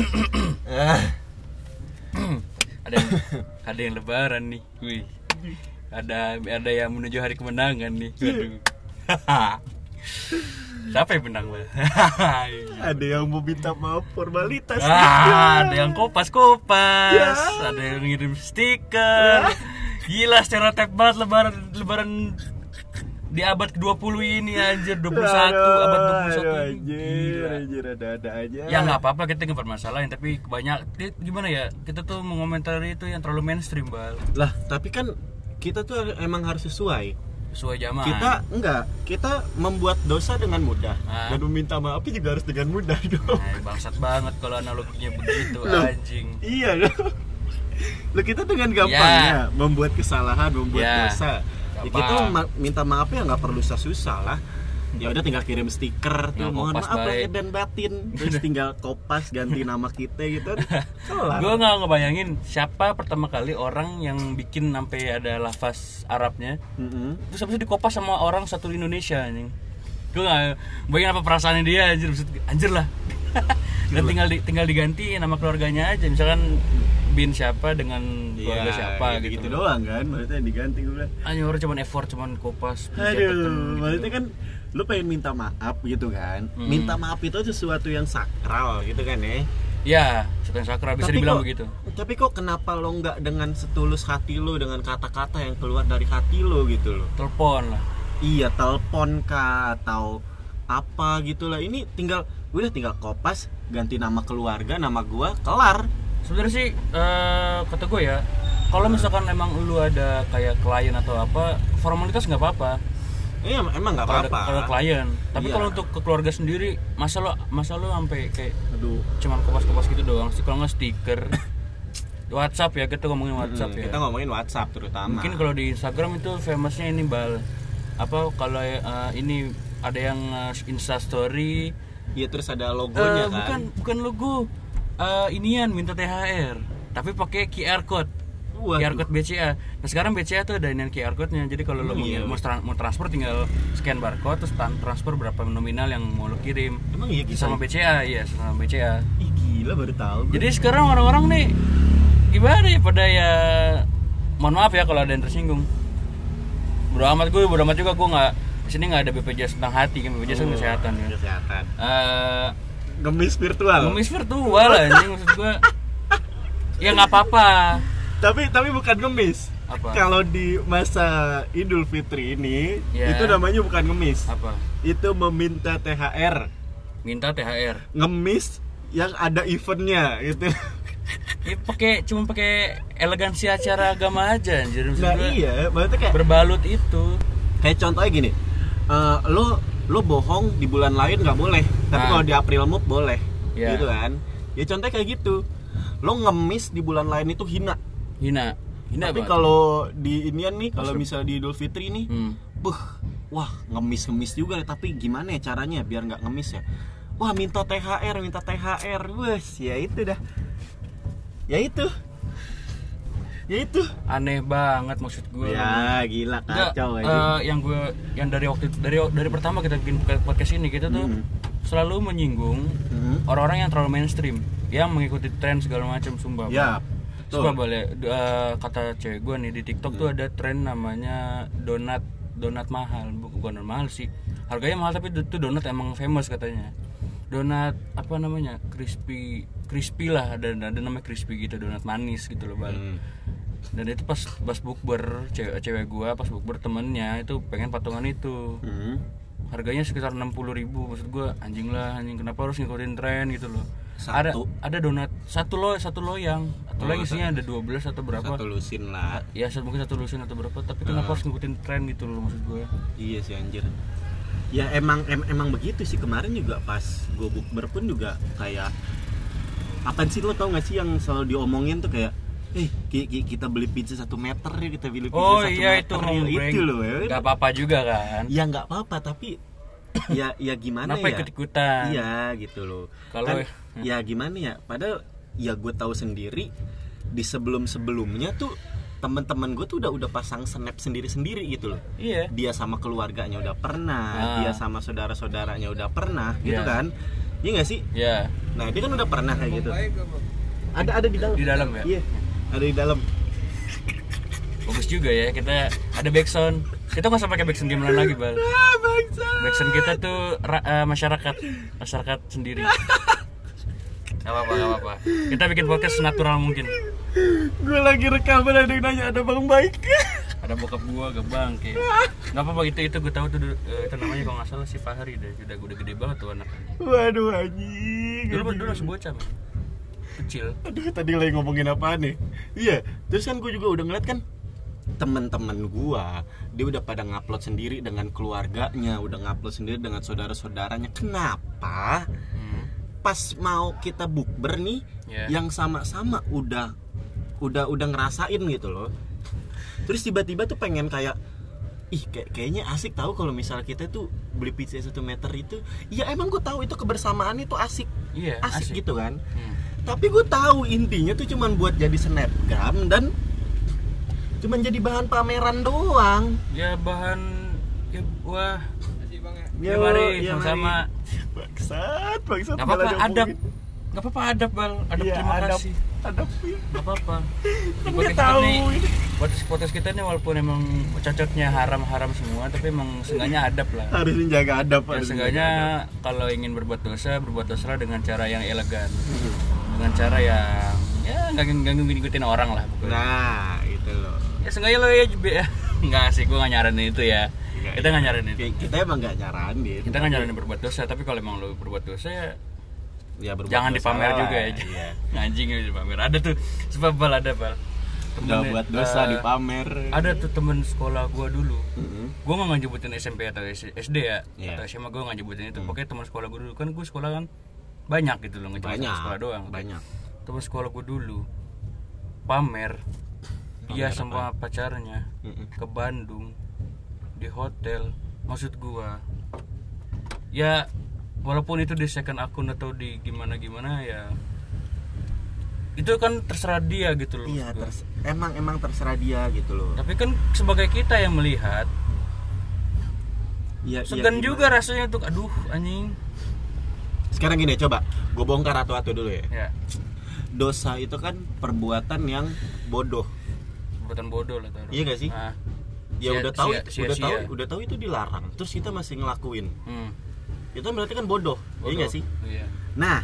Ada yang, ada yang lebaran nih wih ada ada yang menuju hari kemenangan nih waduh siapa yang menang Bal? ada yang mau minta maaf formalitas. ah, ada yang kopas kopas Ya. ada yang ngirim stiker gila stereotip banget lebaran lebaran di abad ke-20 ini anjir 21 abad 21 Aduh, anjir, Gila. anjir ada-ada aja. ya nggak apa-apa kita nggak permasalahin tapi banyak gimana ya kita tuh mengomentari itu yang terlalu mainstream bal Lah, tapi kan kita tuh emang harus sesuai. sesuai zaman Kita enggak, kita membuat dosa dengan mudah Ah. dan meminta maaf juga harus dengan mudah dong. Nah, bangsat banget kalau analoginya begitu Loh. anjing Iya dong. Lo kita dengan gampangnya membuat kesalahan, membuat Ya. dosa. Ya, kita ma- minta maaf ya nggak perlu susah-susah lah. Ya udah tinggal kirim stiker tuh Tinggal mohon maaf lahir dan batin. Terus tinggal kopas ganti nama kita gitu. Kelar. gue nggak ngebayangin siapa pertama kali orang yang bikin sampai ada lafaz Arabnya Mm-mm. terus habis itu dikopas sama orang satu Indonesia anjing gue nggak bayangin apa perasaannya dia anjir anjir lah dan tinggal di- tinggal diganti nama keluarganya aja misalkan bin siapa dengan keluarga Iya, siapa gitu, gitu, doang kan. Maksudnya diganti gue bilang. Anjing orang cuman effort cuman kopas Aduh, gitu. maksudnya kan lu pengen minta maaf gitu kan. Hmm. Minta maaf itu sesuatu yang sakral gitu kan ya. ya setan sakral bisa Tapi dibilang kok- begitu Tapi kok kenapa lo nggak dengan setulus hati lo dengan kata-kata yang keluar dari hati lo gitu loh? telepon lah Iya, telepon kah atau apa gitu lah. Ini tinggal udah tinggal kopas, ganti nama keluarga, nama gua, kelar. Sebenarnya sih eh, kata gue ya kalau misalkan emang lu ada kayak klien atau apa formalitas nggak apa-apa Iya, emang nggak apa-apa. kalau klien tapi Iya. kalau untuk ke keluarga sendiri masa lo masa lo sampai kayak Aduh. cuman kopas-kopas gitu doang sih kalau nggak stiker WhatsApp ya kita ngomongin WhatsApp Hmm, ya Kita ngomongin WhatsApp terutama. mungkin kalau di Instagram itu famousnya ini bal apa kalau eh, ini ada yang uh, Insta Story Iya terus ada logonya kan. bukan bukan logo Eh, inian minta THR tapi pakai QR code Waduh. QR code BCA. Nah sekarang BCA tuh ada ini QR code-nya. Jadi kalau lo mau, Iya. mau, tran- mau transfer tinggal scan barcode terus transfer berapa nominal yang mau lo kirim. Emang iya gitu. Sama BCA, iya sama BCA. Ih gila baru tahu. Jadi sekarang orang-orang nih gimana ya pada ya mohon maaf ya kalau ada yang tersinggung. Bodo amat gue, bodo amat juga gue nggak di sini nggak ada BPJS tentang hati kan BPJS kan Oh, kesehatan ya. Kesehatan. Eh, Gemis virtual. Ngemis virtual anjing maksud gua. Ya nggak apa-apa. Tapi tapi bukan ngemis. Apa? Kalau di masa Idul Fitri ini Ya. itu namanya bukan ngemis. Apa? Itu meminta THR. Minta THR. Ngemis yang ada eventnya gitu. Ya pakai cuma pakai elegansi acara agama aja anjir Nah iya, maksudnya kayak Berbalut itu. kayak contohnya gini. eh, lo lo bohong di bulan lain nggak boleh, tapi Nah. kalau di April Mop boleh. Iya. Gitu kan. Ya contohnya kayak gitu. Lo ngemis di bulan lain itu hina. Hina. Hina Tapi kalau di inian nih, kalau misalnya di Idul Fitri nih, Hmm. Buh, wah ngemis-ngemis juga tapi gimana ya caranya biar nggak ngemis ya? Wah minta THR, minta THR, wes ya itu dah, ya itu, ya itu. Aneh banget maksud gue. Ya gila kacau eh, aja. yang gue yang dari waktu dari dari pertama kita bikin podcast ini kita tuh Hmm. selalu menyinggung Hmm. orang-orang yang terlalu mainstream yang mengikuti tren segala macam sumpah Ya, Sumpah boleh Eh, kata cewek gue nih di TikTok tuh ada tren namanya donat donat mahal Bu- bukan donat mahal sih harganya mahal tapi itu donat emang famous katanya donat apa namanya crispy crispy lah ada ada namanya crispy gitu donat manis gitu loh bal Hmm. Dan itu pas pas bukber cewek cewek gua pas bukber temennya itu pengen patungan itu Hmm. harganya sekitar 60.000 ribu maksud gua anjing lah anjing kenapa harus ngikutin tren gitu loh ada Satu. ada donat satu lo satu loyang atau Oh, lagi isinya ada 12 atau berapa Satu lusin lah. ya mungkin satu lusin atau berapa tapi kenapa harus ngikutin tren gitu loh maksud gue Iya sih anjir. Ya emang em- emang begitu sih kemarin juga pas gue bukber pun juga kayak apa sih lo tau gak sih yang selalu diomongin tuh kayak eh ki- ki- kita beli pizza satu meter ya kita beli pizza oh satu iya meter itu ya. itu loh ya. Nggak apa-apa juga kan? Ya nggak apa-apa tapi ya ya gimana kenapa ya? ikut ikutan iya gitu loh. Kalau- Kan, ya gimana ya? Padahal ya gue tahu sendiri di sebelum sebelumnya tuh teman-teman gue tuh udah udah pasang snap sendiri-sendiri gitu loh. Iya. Dia sama keluarganya udah pernah Ah. dia sama saudara-saudaranya udah pernah gitu Iya. kan? Iya nggak sih? Ya nah dia kan udah pernah kayak gitu. Ada ada di dalam. Di dalam ya? iya ada di dalam bagus juga ya kita ada backsound kita nggak usah pakai backsound gamelan lagi bal ah backsound kita tuh eh, masyarakat masyarakat sendiri Gak apa-apa, gak apa-apa. Kita bikin podcast natural mungkin. gue lagi rekaman ada yang nanya ada bang baik Ada bokap gua, gak bangke. Gak apa-apa itu itu gue tahu tuh eh, itu namanya kalau nggak salah si Fahri deh. Udah udah gede banget tuh anaknya. waduh anjing Dulu dulu masih bocah men. Kecil. aduh tadi lagi ngomongin apaan nih iya terus kan gue juga udah ngeliat kan teman-teman gua dia udah pada ngupload sendiri dengan keluarganya udah ngupload sendiri dengan saudara-saudaranya kenapa Hmm. pas mau kita bukber nih Ya. yang sama-sama udah udah udah ngerasain gitu loh terus tiba-tiba tuh pengen kayak ih kayak kayaknya asik tahu kalau misal kita tuh beli pizza satu meter itu ya emang gue tahu itu kebersamaan itu asik Iya, asik, asik. gitu kan Hmm. Tapi gue tahu intinya tuh cuman buat jadi snapgram dan cuman jadi bahan pameran doang Ya bahan ya wah Ya, Ya, mari ya, sama-sama. bangsat bangsat Gak apa-apa adab. diomongin. Gak apa-apa adab bal. Adab Iya, terima adab, kasih. adab ya. Gak apa-apa. Kan nggak kita tahu ini. podcast kita nih walaupun emang cocoknya haram-haram semua, tapi emang seenggaknya adab lah. harus menjaga adab Ya seenggaknya kalau ingin berbuat dosa, berbuat dosa dengan cara yang elegan, dengan cara yang ya nggak nggak ngikutin orang lah. pokoknya. nah itu loh Ya seenggaknya lo ya juga ya. Enggak sih, gue nggak nyaranin itu ya. Nggak, Kita nggak nyaranin itu. Kita emang nggak nyaranin Kita nggak nyaranin berbuat dosa, tapi kalau emang lo berbuat dosa ya ya, berbuat jangan dosa dipamer juga ya. iya. Anjing ya dipamer. Ada tuh sebab bal ada bal. udah buat dosa eh, dipamer Ada tuh temen sekolah gua dulu. Mm-mm. Gue nggak nyebutin SMP atau SD ya, Iya. atau SMA gue nggak nyebutin itu. Hmm. Pokoknya teman sekolah gue dulu kan gue sekolah kan banyak gitu loh, nggak cuma banyak sekolah doang. banyak Teman sekolah gue dulu pamer, dia sama pacarnya Mm-mm. ke Bandung di hotel. Maksud gua ya walaupun itu di second akun atau di gimana gimana ya itu kan terserah dia gitu loh. iya ters- emang emang terserah dia gitu loh Tapi kan sebagai kita yang melihat Iya, iya, segan gimana? juga rasanya untuk aduh anjing. Sekarang gini coba gue bongkar atu-atu dulu ya Ya, dosa itu kan perbuatan yang bodoh buatan bodoh lah taruh. Iya gak sih? Ah, ya Sia- udah tahu sia- sia-sia. udah tahu udah tahu itu dilarang terus kita masih ngelakuin hmm, itu berarti kan bodoh, iya bodoh. gak sih Iya. nah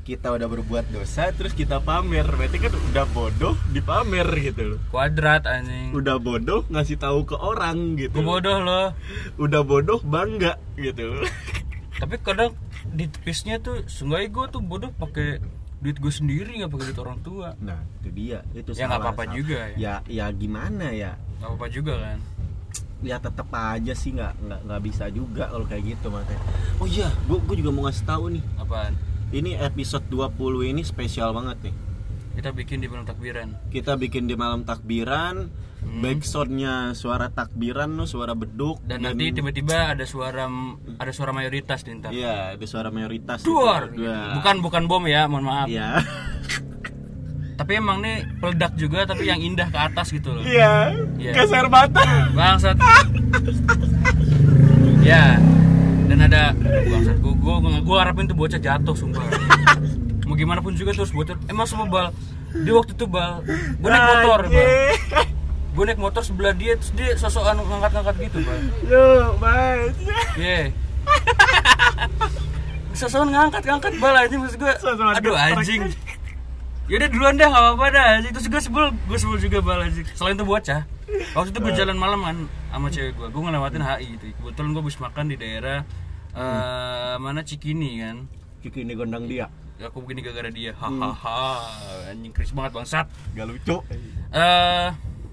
kita udah berbuat dosa terus kita pamer berarti kan udah bodoh dipamer gitu loh Kuadrat anjing. udah bodoh ngasih tahu ke orang gitu Gue bodoh loh. udah bodoh bangga gitu loh Tapi kadang di tepisnya tuh seenggaknya gue tuh bodoh pakai duit gue sendiri nggak pakai duit orang tua. nah itu dia itu Ya, nggak apa-apa juga ya. ya ya gimana ya Gak apa-apa juga kan. ya tetep aja sih nggak nggak nggak bisa juga kalau kayak gitu makanya oh iya gue gue juga mau ngasih tahu nih Apaan? ini episode 20 ini spesial banget nih Kita bikin di malam takbiran. kita bikin di malam takbiran Hmm. backsoundnya suara takbiran no suara beduk Dan nanti tiba-tiba ada suara ada suara mayoritas di ntar. iya ada suara mayoritas Duar. Dua. Bukan bukan bom ya, mohon maaf. iya Tapi emang nih peledak juga tapi yang indah ke atas gitu loh. iya Iya. keser mata Bangsat. ya. Dan ada bangsat gua gua gua harapin tuh bocah jatuh sumpah. Mau gimana pun juga terus bocah emang semua bal di waktu itu bal gue naik motor bal gue naik motor sebelah dia terus dia sosokan ngangkat-ngangkat gitu bal Yo, mas. Ye. Sosokan ngangkat-ngangkat bal aja maksud gue. Aduh anjing. Yaudah duluan dah gak apa-apa dah. Terus gue sebel, gue sebel juga bal anjing. Selain itu bocah. Waktu itu gue jalan malam kan sama cewek gue. Gue ngelewatin HI gitu. Kebetulan gue habis makan di daerah eh mana Cikini kan. Kiki ini gondang dia. Aku begini gara-gara dia. Hahaha. Anjing kris banget bangsat. Gak lucu. Eh,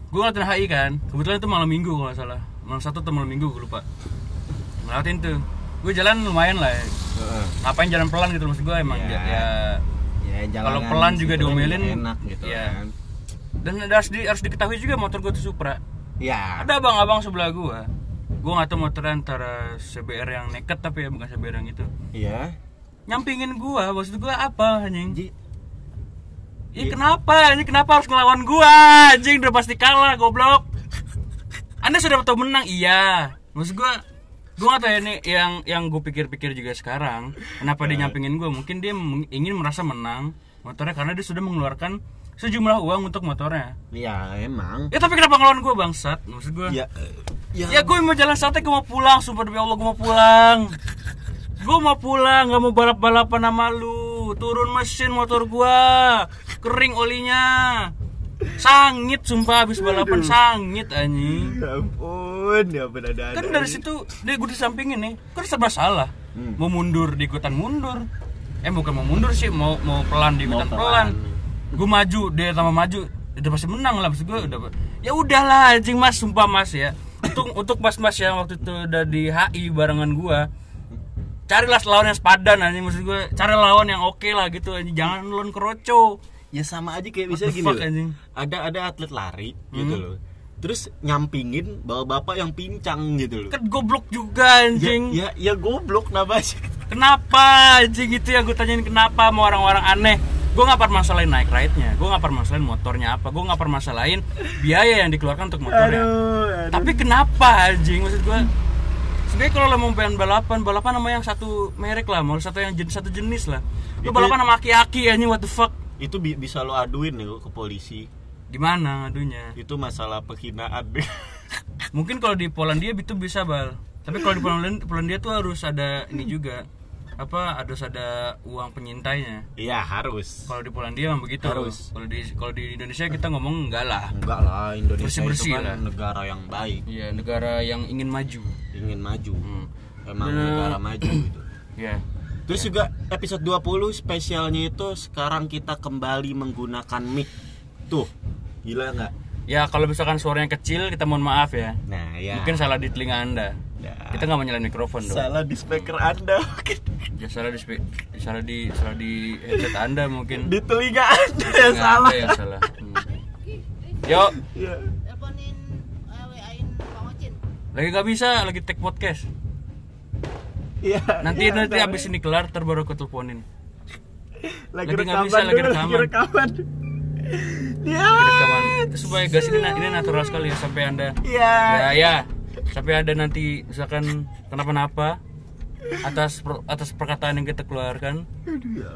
gue ngeliatin HI kan. Kebetulan itu malam minggu kalau nggak salah. Malam satu atau malam minggu gue lupa. Ngeliatin tuh. Gue jalan lumayan lah. Ya. Heeh. Ngapain jalan pelan gitu maksud gue emang Ya. ya. ya. Ya, Kalau pelan juga kan diomelin, enak gitu iya. kan. Dan harus di, harus diketahui juga motor gue tuh Supra. Ya. Ada abang-abang sebelah gue. Gue nggak tahu motornya antara CBR yang nekat tapi ya bukan CBR yang itu. Iya. Nyampingin gue, maksud gue apa anjing? Ji, Ya Iya. kenapa? Ini kenapa harus ngelawan gua? Anjing udah pasti kalah, goblok. Anda sudah tahu menang, iya. Maksud gua gue gak tahu ya nih yang yang gue pikir-pikir juga sekarang kenapa dia nyampingin gue mungkin dia ingin merasa menang motornya karena dia sudah mengeluarkan sejumlah uang untuk motornya ya emang ya tapi kenapa ngelawan gue bangsat maksud gue ya ya, ya gue mau jalan santai gue mau pulang sumpah demi allah gue mau pulang gue mau pulang gak mau balap balapan sama lu. Turun mesin motor gue kering olinya. Sangit sumpah habis balapan sangit anjing. Ya ampun ya benar ada kan dari situ dia gue disampingin nih. Kan serba salah. Hmm. mau mundur di ikutan mundur. Eh bukan mau mundur sih mau mau pelan di Mau ikutan pelan. pelan, gue maju dia tambah maju udah pasti menang lah. Maksud gue udah ya udahlah anjing mas. Sumpah mas ya. Untuk untuk mas mas yang waktu itu udah di HI barengan gue carilah lawan yang sepadan anjing maksud gue. Cari lawan yang oke lah gitu anjing. Jangan lawan keroco. Ya sama aja kayak bisa gini fuck, anjing? ada ada atlet lari gitu loh. Terus nyampingin bawa bapak yang pincang gitu loh. Kan goblok juga ya, anjing. Ya ya goblok kenapa sih Kenapa anjing gitu yang gue tanyain kenapa sama orang-orang aneh. Gue gak permasalahin naik ride-nya. Gue gak permasalahin motornya apa. Gue gak permasalahin biaya yang dikeluarkan untuk motornya. Aduh. Tapi kenapa anjing? Maksud gue Sebenernya kalau lo mau pengen balapan Balapan sama yang satu merek lah Mau satu yang jenis satu jenis lah. Lo Itu- balapan sama aki-aki anjing what the fuck? Itu bi- bisa lo aduin nih ke polisi. Gimana ngadunya? Itu masalah penghinaan deh Mungkin kalau di Polandia itu bisa bal. Tapi kalau di Polandia, Polandia tuh harus ada ini juga apa harus ada uang penyintainya iya harus Kalau di Polandia memang begitu. Harus. Kalau di kalau di Indonesia kita ngomong enggak lah. enggak lah Indonesia Bersih-bersih itu kan lah. negara yang baik Iya, negara yang ingin maju. ingin maju Hmm. emang Bener. negara maju gitu Iya. Terus juga episode 20 spesialnya itu sekarang kita kembali menggunakan mic. Tuh, gila nggak? Ya kalau misalkan suaranya kecil kita mohon maaf ya. Nah ya. Mungkin salah di telinga Anda. Ya. Kita nggak mau nyalain mikrofon dong. salah di speaker anda, Ya salah di spe- salah di salah di headset Anda mungkin. di telinga anda yang Telinga salah. Anda yang salah. Hmm. Yuk, Ya. lagi nggak bisa, lagi take podcast. Iya. Nanti iya, nanti abis ini kelar terbaru aku teleponin. lagi, lagi nggak bisa, lagi rekaman. lagi rekaman. Ya. Rekaman. Supaya gas ini ini natural sekali ya sampai Anda Ya. ya ya sampai ada nanti misalkan kenapa-napa atas per- atas perkataan yang kita keluarkan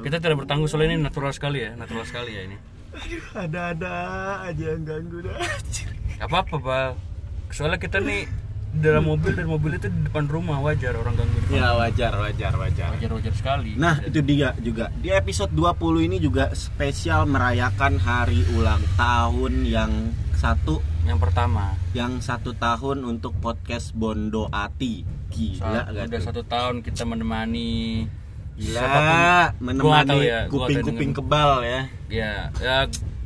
kita tidak bertanggung soalnya ini natural sekali ya natural sekali ya ini ada-ada aja yang ganggu dah. Gak apa-apa bal soalnya kita nih dalam mobil dan mobil itu di depan rumah wajar orang ganggu di depan. Ya wajar, wajar, wajar. wajar wajar sekali Nah itu dia juga Di episode 20 ini juga spesial merayakan hari ulang tahun yang satu yang pertama Yang satu tahun untuk podcast Bondo Ati Gila saat gak udah tuh? satu tahun kita menemani Gila siapa pun. Menemani ya, kuping-kuping tahu kebal ya ya, ya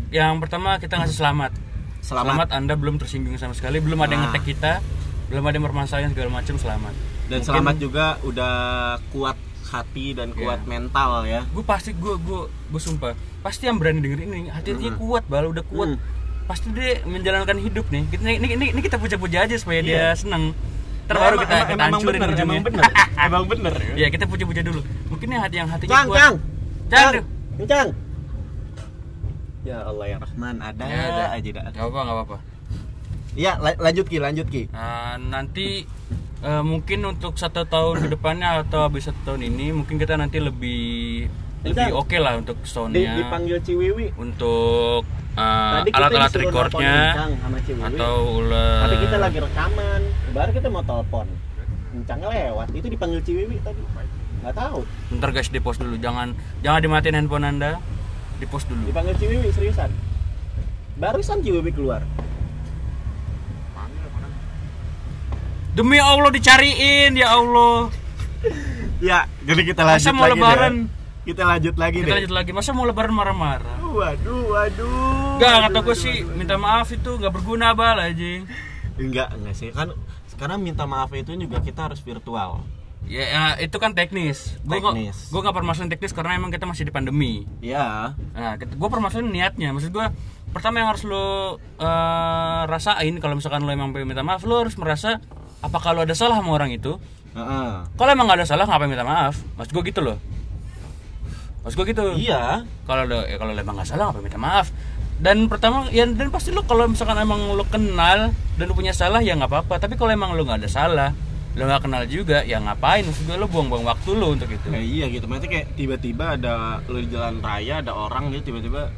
yang pertama kita ngasih selamat Selamat, Selamat Anda belum tersinggung sama sekali, belum ada yang Nah. ngetek kita, belum ada yang bermasalah segala macam, selamat. Dan Mungkin selamat juga udah kuat hati dan kuat Iya. mental ya Gue pasti gue gue gue sumpah, pasti yang berani dengerin ini hati-hatinya Hmm. kuat, bal udah kuat. Hmm. Pasti dia menjalankan hidup nih. Kita ini ini, ini kita puja-puja aja supaya dia Iya. seneng. Terbaru kita emang- kita emang hancurin bener, ujungnya. emang bener Emang bener Ya kita puja-puja dulu. Mungkin yang hati yang hatinya Cang, kuat. Cang Cang, Cang Cang Ya Allah ya Rahman ada Ya, ada. aja dah Gak apa gak apa. Ya la- lanjut Ki lanjut Ki Nah, nanti eh, mungkin untuk satu tahun ke depannya atau habis satu tahun ini mungkin kita nanti lebih lebih oke lah untuk soundnya dipanggil Ciwiwi untuk kita alat-alat recordnya atau ulah Tapi kita lagi rekaman Baru kita mau telepon. Encang lewat Itu dipanggil Ciwiwi tadi. Gak tahu. Bentar guys di post dulu. Jangan jangan dimatiin handphone anda. Di post dulu. Dipanggil Ciwiwi seriusan. Barusan Ciwiwi keluar. Demi Allah dicariin ya Allah. Ya jadi kita lanjut masa mau lagi lebaran? deh. Kita lanjut lagi kita deh lanjut lagi masa mau lebaran marah-marah Waduh waduh Gak, kata gue sih waduh. minta maaf itu gak berguna bal aja Enggak enggak sih Kan sekarang minta maaf itu juga kita harus virtual Ya, ya, itu kan teknis. Gue nggak, Teknis. gue nggak permasalahan teknis karena emang kita masih di pandemi. Ya Nah, gue permasalahan niatnya. Maksud gue, pertama yang harus lo eh, rasain kalau misalkan lo emang pengen minta maaf, lo harus merasa apa kalau ada salah sama orang itu. Heeh. Kalau emang nggak ada salah, ngapain minta maaf? Maksud gue gitu loh. Maksud gue gitu. Iya Kalau lo, ya kalau lo emang nggak salah, ngapain minta maaf? Dan pertama, ya dan pasti lo kalau misalkan emang lo kenal dan lo punya salah ya nggak apa-apa. Tapi kalau emang lo nggak ada salah, lo nggak kenal juga ya ngapain maksud gue lo buang-buang waktu lo untuk itu Nah, iya gitu, maksudnya kayak tiba-tiba ada lu di jalan raya ada orang gitu tiba-tiba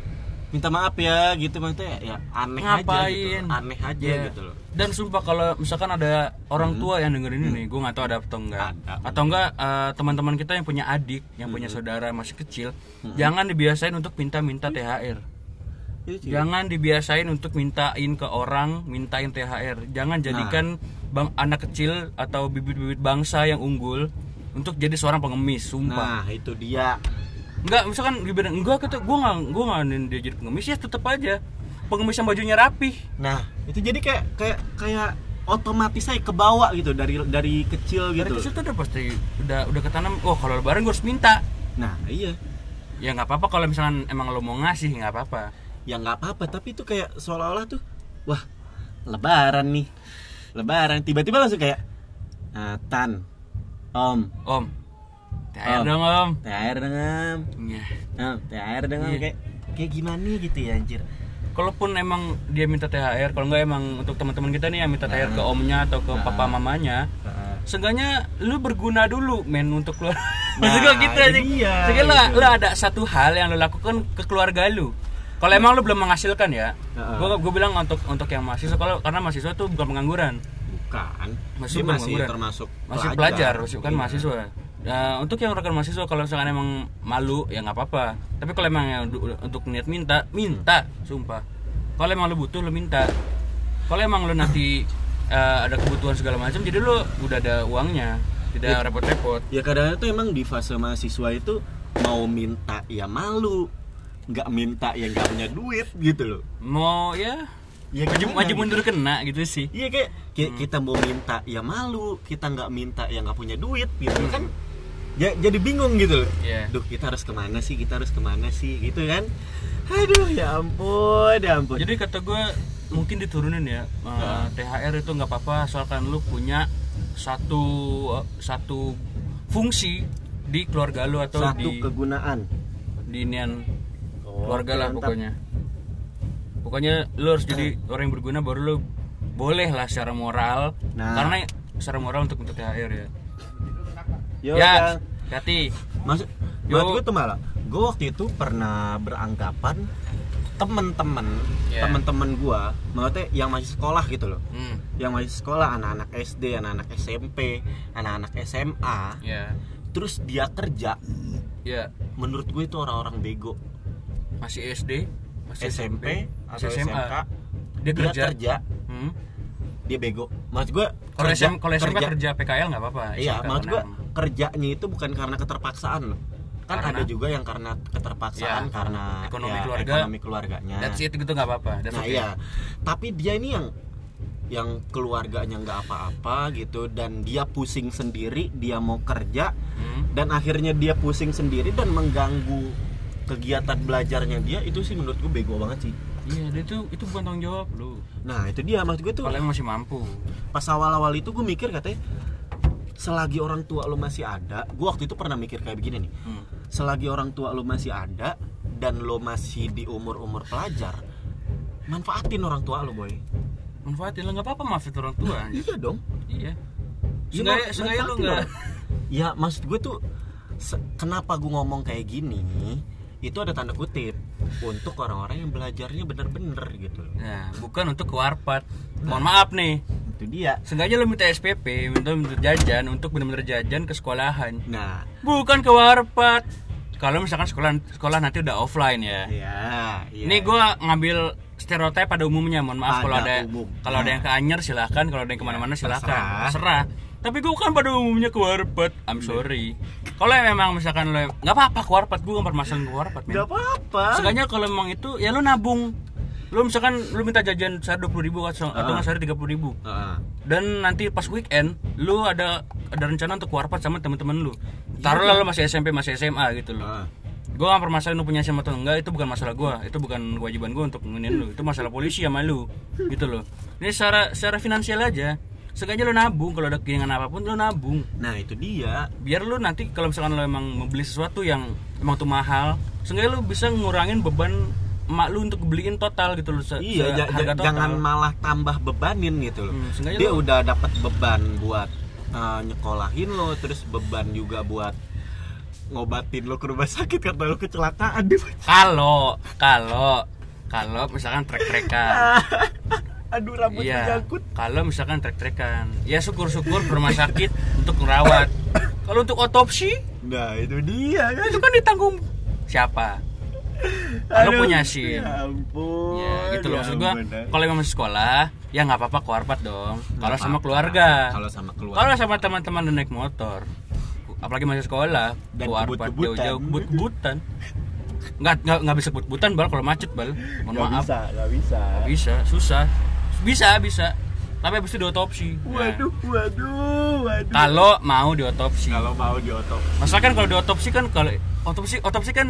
minta maaf ya gitu maksudnya ya aneh aja Ngapain? gitu, aneh aja Iya. gitu loh. dan sumpah kalau misalkan ada orang tua yang dengerin ini gue nggak tahu ada atau enggak Ada. atau enggak eh, teman-teman kita yang punya adik yang punya saudara masih kecil jangan dibiasain untuk minta-minta THR sih. Jangan dibiasain untuk mintain ke orang, mintain THR. Jangan jadikan bang anak kecil atau bibit-bibit bangsa yang unggul untuk jadi seorang pengemis, sumpah. Nah, itu dia. Enggak, misalkan gimana? Enggak kata gua enggak gua enggak nin dia jadi pengemis ya tetap aja. Pengemis yang bajunya rapih. Nah, itu jadi kayak kayak kayak otomatis saya kebawa gitu dari dari kecil Dari gitu. kecil tuh udah pasti udah udah ketanam, oh kalau lebaran gua harus minta. Nah, iya. Ya nggak apa-apa kalau misalkan emang lo mau ngasih nggak apa-apa. Ya nggak apa-apa, tapi itu kayak seolah-olah tuh wah, lebaran nih. Lebaran tiba-tiba langsung kayak "Ah, Tan, Om, Om, THR Om. dong om. THR dengan Iya. Nah, THR dengan Iya. kayak kayak gimana gitu ya anjir. kalaupun emang dia minta THR kalau enggak emang untuk teman-teman kita nih yang minta THR ke Nah. omnya atau ke Nah. papa mamanya seenggaknya lu berguna dulu men untuk keluar Nah, maksud gitu itu aja Seenggaknya lu, gitu. lu ada satu hal yang lu lakukan ke keluarga lu kalau emang lu belum menghasilkan ya gua bilang untuk untuk yang mahasiswa kalau karena mahasiswa tuh bukan pengangguran Bukan. Masih masih termasuk masih pelajar, masih kan Iya. mahasiswa. Nah, untuk yang rekan mahasiswa kalau misalkan emang malu ya nggak apa-apa. Tapi kalau emang yang untuk niat minta, minta, sumpah. Kalau emang lu butuh lu minta. Kalau emang lu nanti eh, ada kebutuhan segala macam, jadi lu udah ada uangnya, tidak repot-repot. Ya kadang-kadang tuh emang di fase mahasiswa itu mau minta ya malu, nggak minta ya nggak punya duit gitu loh. Mau ya Ya maju, maju gitu? mundur kena gitu sih. Iya kayak kayak Hmm. kita mau minta ya malu, kita nggak minta ya nggak punya duit gitu Hmm. kan. Ya, jadi bingung gitu loh. Iya. Duh kita harus ke mana sih? Kita harus ke mana sih? Gitu kan? Aduh ya ampun, ya ampun. Jadi kata gue mungkin diturunin ya eh, THR itu nggak apa-apa asalkan lu punya satu eh, satu fungsi di keluarga lu atau satu di kegunaan. di inian Oh, keluarga lah mantap. pokoknya. Pokoknya lu harus jadi orang yang berguna baru lu boleh lah secara moral Nah. karena secara moral untuk untuk THR ya. Yo, ya, hati. Maksud, Yo. maksud gue tuh malah gue waktu itu pernah beranggapan temen-temen Ya. temen-temen gue maksudnya yang masih sekolah gitu loh Hmm, yang masih sekolah anak-anak SD anak-anak SMP anak-anak SMA ya. terus dia kerja Ya, menurut gue itu orang-orang bego masih SD, masih SMP, masih atau SMA. SMK Dia kerja. kerja Hmm. dia bego maksud gue Kalau SMP kerja- kerja PKL nggak apa-apa. iya maksud gue. Kerjanya itu bukan karena keterpaksaan loh kan Karena? ada juga yang karena keterpaksaan Ya, karena ekonomi ya, keluarga. ekonomi keluarganya That's it gitu nggak apa-apa. That's nah okay. iya tapi dia ini yang yang keluarganya nggak apa-apa gitu dan dia pusing sendiri dia mau kerja Hmm. dan akhirnya dia pusing sendiri dan mengganggu kegiatan belajarnya dia itu sih menurut gue bego banget sih Iya, dia itu itu bukan tanggung jawab lu. nah itu dia maksud gue tuh Kalau masih mampu. pas awal-awal itu gue mikir katanya selagi orang tua lo masih ada gue waktu itu pernah mikir kayak begini nih Hmm. selagi orang tua lo masih ada dan lo masih di umur-umur pelajar manfaatin orang tua lo boy Manfaatin lah nggak apa-apa maafin orang tua. anjir. iya dong iya. Man- seenggaknya lu manfaatin nggak ya maksud gue tuh kenapa gue ngomong kayak gini itu ada tanda kutip untuk orang-orang yang belajarnya bener-bener gitu loh Nah, bukan untuk warpat. Mohon maaf nih. itu dia Sengaja lu minta SPP, minta, minta jajan untuk benar-benar jajan ke sekolahan. nah Bukan ke warpat. Kalau misalkan sekolah sekolah nanti udah offline ya. iya iya Ini gua ngambil stereotip pada umumnya, mohon maaf kalau ada umum. kalau ada Nah. yang ke Anyer silahkan, kalau ada yang ke mana-mana silahkan, terserah. terserah. Tapi gua kan pada umumnya ke warpat, I'm sorry. Kalau memang misalkan lo nggak apa-apa ke warpat, gua nggak permasalahan ke warpat, men. nggak apa-apa. Seenggaknya kalau memang itu ya lu nabung. Lu misalkan lu minta jajan sehari dua ribu atau atau nggak sehari tiga ribu. Heeh. dan nanti pas weekend lu ada ada rencana untuk warpat sama temen-temen lu. Taruhlah lu masih SMP masih SMA gitu loh. Heeh. gue gak permasalahan lu punya SMA atau enggak itu bukan masalah gua. Itu bukan kewajiban gua untuk nginin lu. Itu masalah polisi sama lu. Gitu loh. Ini secara secara finansial aja sengaja lu nabung kalau ada keinginan apa pun lu nabung nah itu dia biar lu nanti kalau misalkan lu emang membeli sesuatu yang emang tuh mahal sengaja lu bisa ngurangin beban emak lu untuk beliin total gitu loh Iya, ja- harga total. jangan malah tambah bebanin gitu loh. Hmm, Dia lu- udah dapat beban buat uh, nyekolahin lo terus beban juga buat ngobatin lo ke rumah sakit karena lo kecelakaan di kalau kalau kalau misalkan trek-trekan aduh rambutnya Iya, nyangkut kalau misalkan trek-trekan, ya syukur-syukur ke rumah sakit untuk merawat. Kalau untuk otopsi, nah itu dia kan itu kan ditanggung siapa? Kalau punya SIM. ya ampun Ya gitu loh ya maksud gua. Kalau emang masih sekolah, ya nggak apa-apa keluarpat dong. Kalau sama keluarga. kalau sama keluarga Kalau sama teman-teman dan naik motor, apalagi masih sekolah, Dan kebut-kebutan. jauh-jauh kebut-kebutan. Nggak, nggak, nggak bisa kebut-kebutan bal kalau macet bal. Mohon nggak maaf. bisa nggak bisa Bisa, susah. Bisa, bisa. Tapi habis itu diotopsi. Waduh waduh waduh kalau mau diotopsi. kalau mau diotopsi Masalah kan kalau diotopsi kan kalau otopsi otopsi kan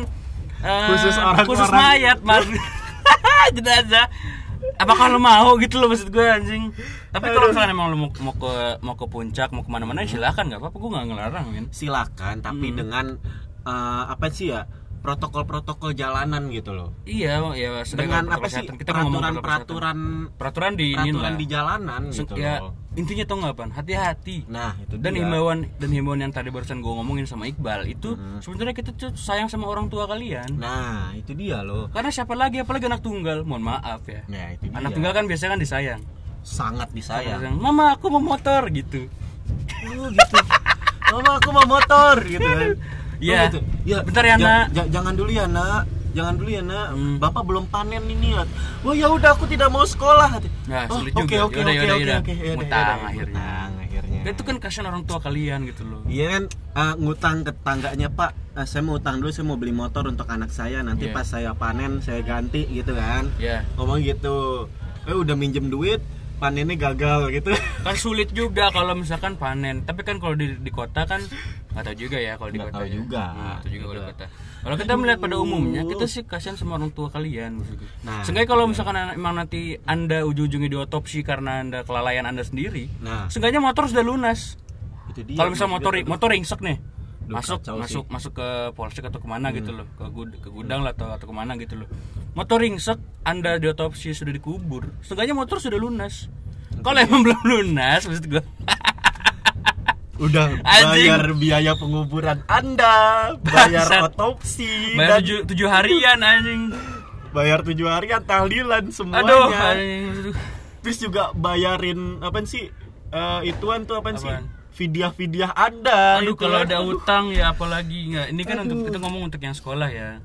eh, Khusus orang-orang. khusus mayat, Mas. Jenazah. Apa kalau mau gitu loh maksud gue anjing. Tapi kalau misalkan emang lu mau, mau ke mau ke puncak, mau ke mana-mana ya silakan nggak apa-apa gue nggak ngelarang silakan tapi Hmm. dengan eh, apa sih ya protokol-protokol jalanan gitu loh. Iya, ya dengan apa sih? kita peraturan-peraturan kesehatan. peraturan di peraturan di jalanan gitu ya loh. intinya tau nggak pan? Hati-hati. Nah itu dan dia. himbauan dan himbauan yang tadi barusan gue ngomongin sama Iqbal itu Hmm. sebenarnya kita tuh sayang sama orang tua kalian. Nah itu dia loh. Karena siapa lagi? Apalagi anak tunggal. Mohon maaf ya. Nah itu dia. Anak tunggal kan biasanya kan disayang. Sangat disayang. Disayang, mama aku mau motor gitu. Oh gitu. Mama aku mau motor gitu kan Iya. Oh, gitu. ya Bentar ya, Nak. ja- jangan dulu ya nak jangan dulu ya nak Hmm. bapak belum panen ini ya oh ya udah aku tidak mau sekolah Nah, oh, sulit oke juga. oke oke oke oke Ngutang akhirnya. Ngutang akhirnya itu kan kasihan orang tua kalian gitu loh Iya kan eh, ngutang ke tangganya Pak, eh, saya mau utang dulu, saya mau beli motor untuk anak saya. Nanti Iya. pas saya panen saya ganti gitu kan. ya Ngomong gitu. Eh udah minjem duit, panennya gagal gitu. kan sulit juga kalau misalkan panen tapi kan kalau di, di kota kan nggak tahu juga ya kalau di Nggak kota tahu ya. juga. Hmm, nggak tahu juga kalau di kota kalau kita melihat pada umumnya kita sih kasihan sama orang tua kalian Nah, seenggaknya kalau misalkan emang nanti anda ujung-ujungnya diotopsi karena anda kelalaian anda sendiri Nah, seenggaknya motor sudah lunas itu dia. kalau misalnya motor motor ringsek nih Duh, masuk masuk sih. masuk ke polsek atau ke mana gitu loh ke, gud- ke gudang lah atau atau ke mana gitu loh motor ringsek anda diotopsi sudah dikubur setidaknya motor sudah lunas kalau emang belum lunas maksud gue udah Anjing. bayar biaya penguburan Anda, bayar Bangsat. otopsi bayar dan tujuh, tujuh harian anjing bayar tujuh harian tahlilan semuanya. aduh anjing. Terus juga bayarin apa sih? Eh, ituan tuh apa sih? Vidiah-vidiah Anda. aduh itu kalau kan. ada utang ya apalagi nggak ini kan untuk kita ngomong untuk yang sekolah ya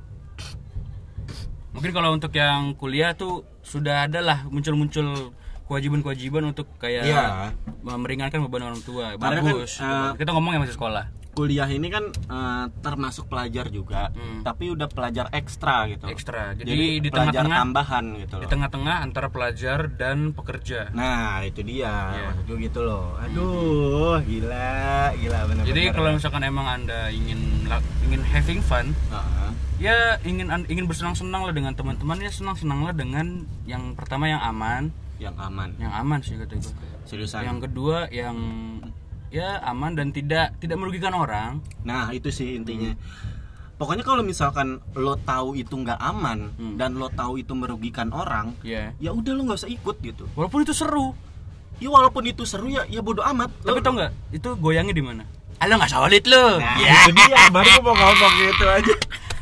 mungkin kalau untuk yang kuliah tuh sudah ada lah muncul-muncul kewajiban-kewajiban untuk kayak Iya. meringankan beban orang tua Karena kan, bagus eh, kita ngomong yang masih sekolah kuliah ini kan eh, termasuk pelajar juga, Hmm. tapi udah pelajar ekstra gitu. ekstra jadi, Jadi, di pelajar tengah-tengah tambahan gitu di loh. tengah-tengah antara pelajar dan pekerja Nah, itu dia. Maksud gue gitu loh. Aduh, gila, gila benar-benar. jadi kalau misalkan emang anda ingin ingin having fun Heeh. ya ingin ingin bersenang-senang lah dengan teman-teman ya senang-senang lah dengan yang pertama yang aman yang aman. yang aman sih kata gue Seriusan. yang kedua yang ya aman dan tidak tidak merugikan orang Nah, itu sih intinya. Pokoknya kalau misalkan lo tahu itu nggak aman Hmm. dan lo tahu itu merugikan orang, ya ya udah lo nggak usah ikut gitu. walaupun itu seru Ya walaupun itu seru ya, ya bodo amat. tapi Lo- tau nggak itu goyangnya di mana Alah nggak solid lo Nah, ya itu dia. Baru gue mau ngomong gitu aja.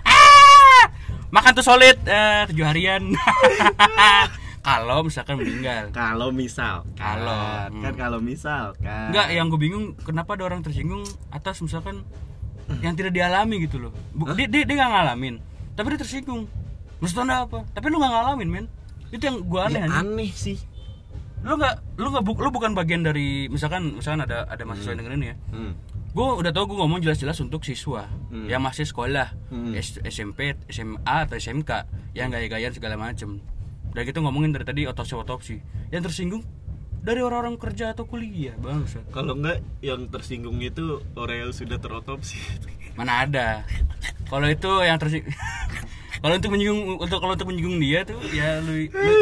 Ah! makan tuh solid eh, tujuh harian kalau misalkan meninggal Kalau misal, Kalau, kan hmm. kalau misal kan. Enggak, yang gue bingung kenapa ada orang tersinggung atas misalkan yang tidak dialami gitu loh. Bu- dia dia dia nggak ngalamin, tapi dia tersinggung. Maksud anda apa? Tapi lu nggak ngalamin, men. Itu yang gue aneh. Ya, aneh sih. Lu nggak lu nggak bu- lu bukan bagian dari misalkan misalkan ada ada mahasiswa yang dengerin ya. Hmm. Gue udah tau gue ngomong jelas-jelas untuk siswa Hmm. yang masih sekolah Hmm. S- SMP, SMA atau SMK yang gaya-gayaan segala macem. Udah gitu ngomongin dari tadi otopsi-otopsi. Yang tersinggung dari orang-orang kerja atau kuliah, bangsa. Kalau enggak yang tersinggung itu orang yang sudah terotopsi. mana ada kalau itu yang tersing kalau untuk menyinggung untuk kalau untuk menyinggung dia tuh ya lu lu,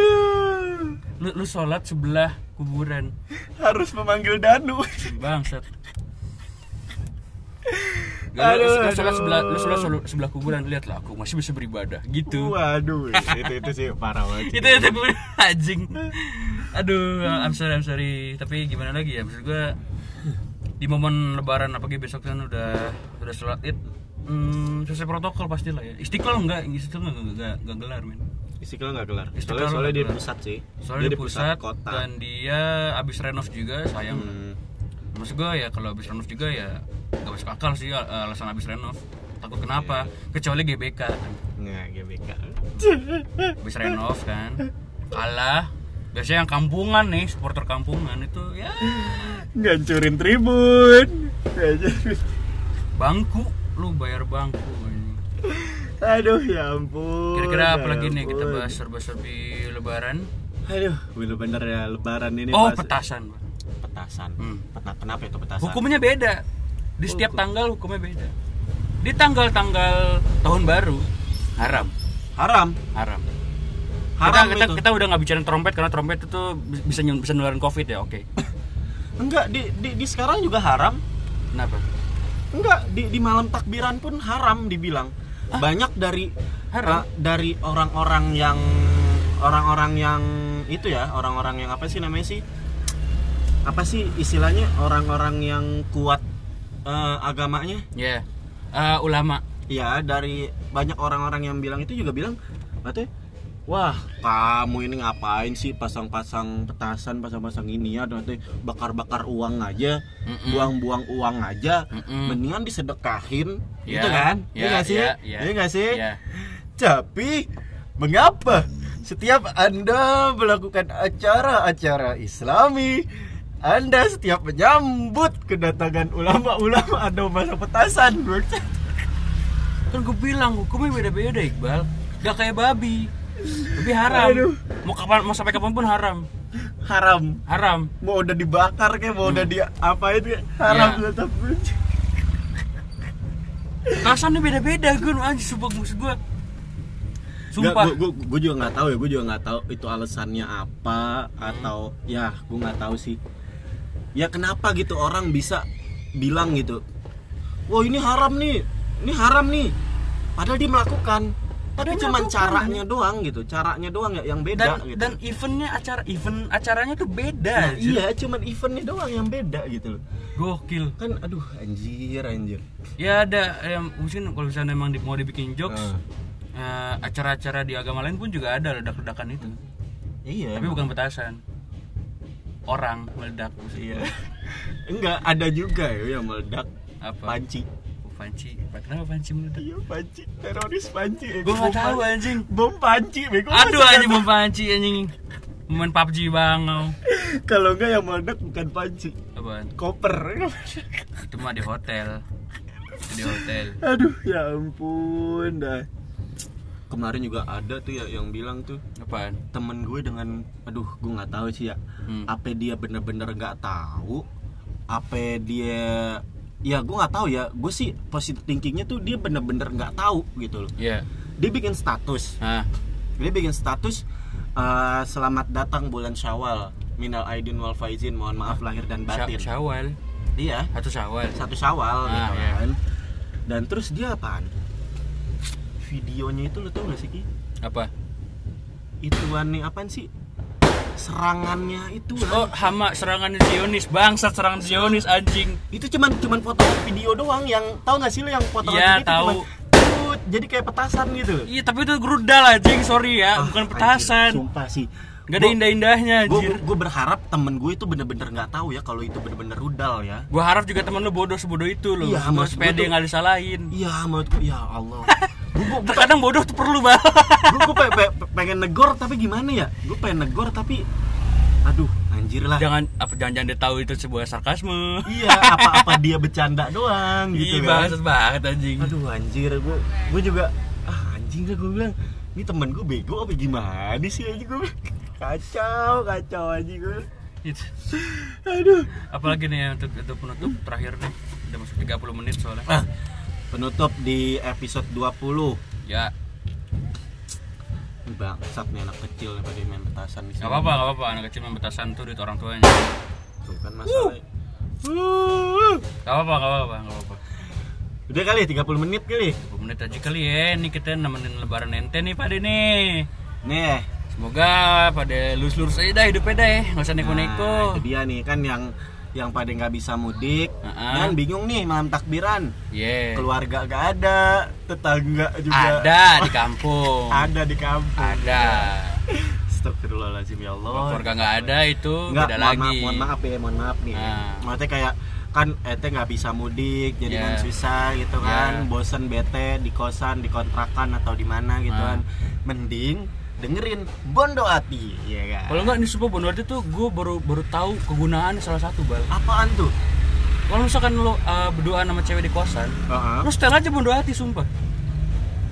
lu, lu sholat sebelah kuburan Harus memanggil Danu. bangsat Lu, Aduh, lu sholat aduh. sebelah lu sholat sebelah, sebelah kuburan lihatlah aku masih bisa beribadah gitu Waduh, itu itu sih parah banget. itu itu gue anjing aduh I'm sorry I'm sorry tapi gimana lagi ya maksud gue di momen lebaran apalagi besok kan udah udah sholat id hmm, sesuai protokol pastilah ya istiqlal enggak istiqlal enggak enggak, enggak gelar men Istiqlal nggak gelar. Istiqlal Soalnya, soalnya dia gelar. pusat sih. soalnya dia di pusat, kota. dan dia abis renov juga sayang Hmm. Maksud gue ya kalau abis renov juga ya nggak masuk akal sih al- alasan abis renov takut kenapa kecuali GBK Nggak, GBK. abis renov kan kalah biasanya yang kampungan nih supporter kampungan itu ya Ngancurin tribun. Bangku lu bayar bangku ini. Aduh, ya ampun. kira-kira apa ya lagi nih kita bahas serba-serbi lebaran Aduh, bener-bener ya lebaran ini oh pas- petasan Petasan. Hmm. Kenapa itu petasan? hukumnya beda di setiap Hukum. tanggal hukumnya beda di tanggal-tanggal tahun baru haram haram. haram Haram kita, kita, itu. kita udah nggak bicara trompet karena trompet itu bisa bisa nularin covid ya oke Enggak, di, di, di sekarang juga haram. kenapa Enggak, di, di malam takbiran pun haram dibilang. Banyak dari Haram? eh, dari orang-orang yang orang-orang yang itu ya, orang-orang yang apa sih namanya sih? Apa sih istilahnya orang-orang yang kuat eh, agamanya? ya Eh, ulama Ya, dari banyak orang-orang yang bilang itu juga bilang katanya Wah, kamu ini ngapain sih pasang-pasang petasan, pasang-pasang ini ya, nanti bakar-bakar uang aja, buang-buang uang aja, Mm-mm. mendingan disedekahin, Ya, gitu kan? ya, Iya nggak sih? ya, ya, Iya nggak sih? ya. Tapi mengapa setiap anda melakukan acara-acara Islami, anda setiap menyambut kedatangan ulama-ulama atau masa petasan, kan gue bilang hukumnya beda-beda Iqbal. Gak kayak babi. Lebih haram. Aduh. mau kapan mau sampai kapan pun haram. Haram. haram. Mau udah dibakar kayak mau udah di apa itu haram Ya. tetap. Rasanya beda-beda gue anjir sumpah maksud gue sumpah. gue gue juga nggak tahu ya gue juga nggak tahu itu alasannya apa atau ya gue nggak tahu sih ya kenapa gitu orang bisa bilang gitu? Wah ini haram nih. Ini haram nih. Padahal dia melakukan. Tapi melakukan. caranya doang gitu. Caranya doang ya yang beda dan gitu. dan eventnya acara event acaranya tuh beda Nah, iya cuman eventnya doang yang beda gitu loh. Gokil. Kan aduh anjir anjir. Ya ada yang mungkin kalau misalnya memang mau dibikin jokes Ah. eh, acara-acara di agama lain pun juga ada ledak-ledakan itu. Iya tapi emang. bukan petasan orang meledak Iya. Enggak, ada juga ya yang meledak apa panci. Oh, panci kenapa panci meledak Iya, panci. Teroris panci. Eh, gue nggak bom tahu anjing Bom panci, bego. aduh anjing mau panci anjing main PUBG bangau tahu? Kalau enggak yang meledak bukan panci, apaan koper. itu mah di hotel di hotel Aduh, ya ampun dah. Kemarin juga ada tuh ya yang bilang tuh apaan temen gue dengan aduh gue nggak tahu sih ya Hmm. apa dia bener-bener nggak tahu apa dia ya gue nggak tahu ya gue sih positive thinkingnya tuh dia bener-bener nggak tahu gitu loh Iya. dia bikin status dia bikin status eh, selamat datang bulan Syawal minal aidin wal faizin mohon maaf lahir dan batin Syawal. iya Satu Syawal. satu Syawal Ah, gitu iya. kan dan terus dia apaan videonya itu lo tau gak sih Ki? Apa? ituan nih apaan sih serangannya itu Oh, hama serangan Zionis, bangsat serangan Zionis anjing. itu cuman cuman foto video doang yang tahu nggak sih lo yang foto Iya, video itu tahu. jadi kayak petasan gitu Iya, tapi itu grudal anjing, sorry ya, Ah, bukan petasan. sumpah sih Gak ada indah-indahnya gue anjir. gue berharap temen gue itu bener-bener nggak tahu ya kalau itu bener-bener rudal ya Gua harap juga temen lu bodoh sebodoh itu loh. Iya, Gua gua dia tuh- nggak disalahin. iya menurutku ya Allah gue Terkadang bodoh tuh perlu banget. gue pengen negor tapi gimana ya gue pengen negor tapi aduh anjir lah jangan apa jangan-jangan dia tahu itu sebuah sarkasme. iya apa apa dia bercanda doang gitu Iya, kan bangsat banget anjing. aduh anjir gue gue juga ah anjing gue bilang ini temen gue bego apa gimana sih anjing gue. Kacau kacau anjing gue Itu. aduh Apalagi nih ya untuk untuk penutup terakhir nih. Udah masuk 30 menit soalnya. ah, penutup di episode 20 Ya, bangsat nih anak kecil nih pada main petasan di sini nggak apa-apa, nggak apa-apa. Anak kecil main petasan tuh duit orang tuanya. Tuh kan masalah Uh. Gak apa-apa, gak apa-apa, gak apa-apa. udah kali 30 menit kali 20 menit aja kali ya. Ini kita nemenin lebaran ente nih pada nih. nih Semoga pada lurus-lurus aja dah hidupnya ya. Nggak usah neko-neko. Nah, itu dia nih kan yang yang pada nggak bisa mudik Heeh. dan bingung nih malam takbiran yeah. keluarga gak ada tetangga juga ada di kampung ada di kampung ada Astagfirullahaladzim ya Allah keluarga nggak ada itu Nggak, beda mohon lagi maaf, mohon maaf ya, mohon maaf nih. Nah. Maksudnya kayak kan ete nggak bisa mudik, jadi Yeah. kan susah gitu kan, Yeah. bosen bete di kosan, di kontrakan atau di mana gitu Ah. kan. Mending dengerin Bondo Ati, ya kan. kalau nggak di Sumpah Bondoati tuh gue baru baru tahu kegunaan salah satu bal Apaan tuh? kalau misalkan lo uh, berdua sama cewek di kosan Heeh. lo setel aja Bondoati sumpah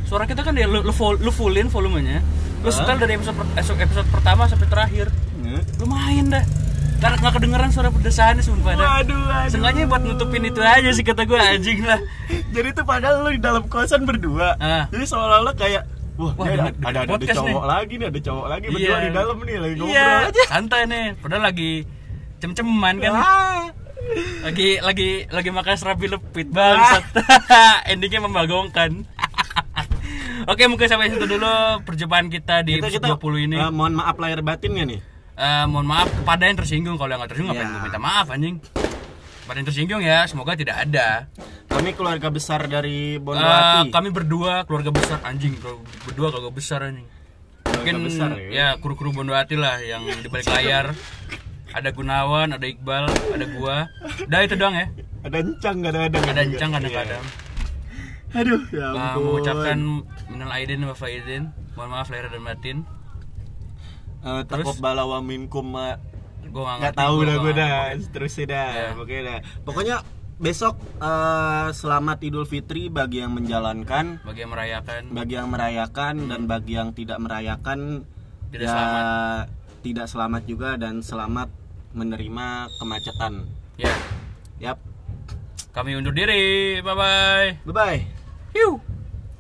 suara kita kan ya lo, lo, full- lo fullin volumenya lo Hah? setel dari episode per- episode, pertama sampai terakhir Nge? lumayan dah nggak nggak kedengeran suara pedesahannya sumpah dah Waduh. Sengaja buat nutupin itu aja sih kata gue anjing lah Jadi tuh padahal lu di dalam kosan berdua. Ah. Jadi seolah-olah kayak Wah, Wah, ada, ada- ada, ada, cowok nih. lagi nih, ada cowok lagi berdua di dalam nih lagi ngobrol iya, aja. santai nih padahal lagi cem-ceman kan Ah. lagi lagi lagi makan serabi lepit bangsat endingnya membagongkan oke mungkin sampai situ dulu perjumpaan kita di Kita, kita 20 ini eh, mohon maaf lahir batinnya nih. Eh, mohon maaf kepada yang tersinggung kalau yang nggak tersinggung ngapain Ya. gue minta maaf anjing pada yang tersinggung ya semoga tidak ada. Kami keluarga besar dari Eh, Bondoati. kami berdua keluarga besar anjing berdua keluarga besar anjing. Mungkin besar, ya, ya. kru-kru Bondo Hati lah yang di balik layar. Ada Gunawan ada Iqbal ada gua. Dah itu doang ya? Ada encang kadang-kadang. Ada. Encang kadang-kadang. Iya. aduh ya ampun. mengucapkan minal aidin wa faizin mohon maaf lahir dan batin. Eh, takut balawa minkum gua nggak tahu dah gue dah terusnya dah Ya. pokoknya dah. Pokoknya besok eh, selamat Idul Fitri bagi yang menjalankan bagi yang merayakan. bagi yang merayakan dan bagi yang tidak merayakan Tidak ya, selamat. tidak selamat juga dan selamat menerima kemacetan. Ya. Yap. Kami undur diri. Bye bye bye bye Hiu.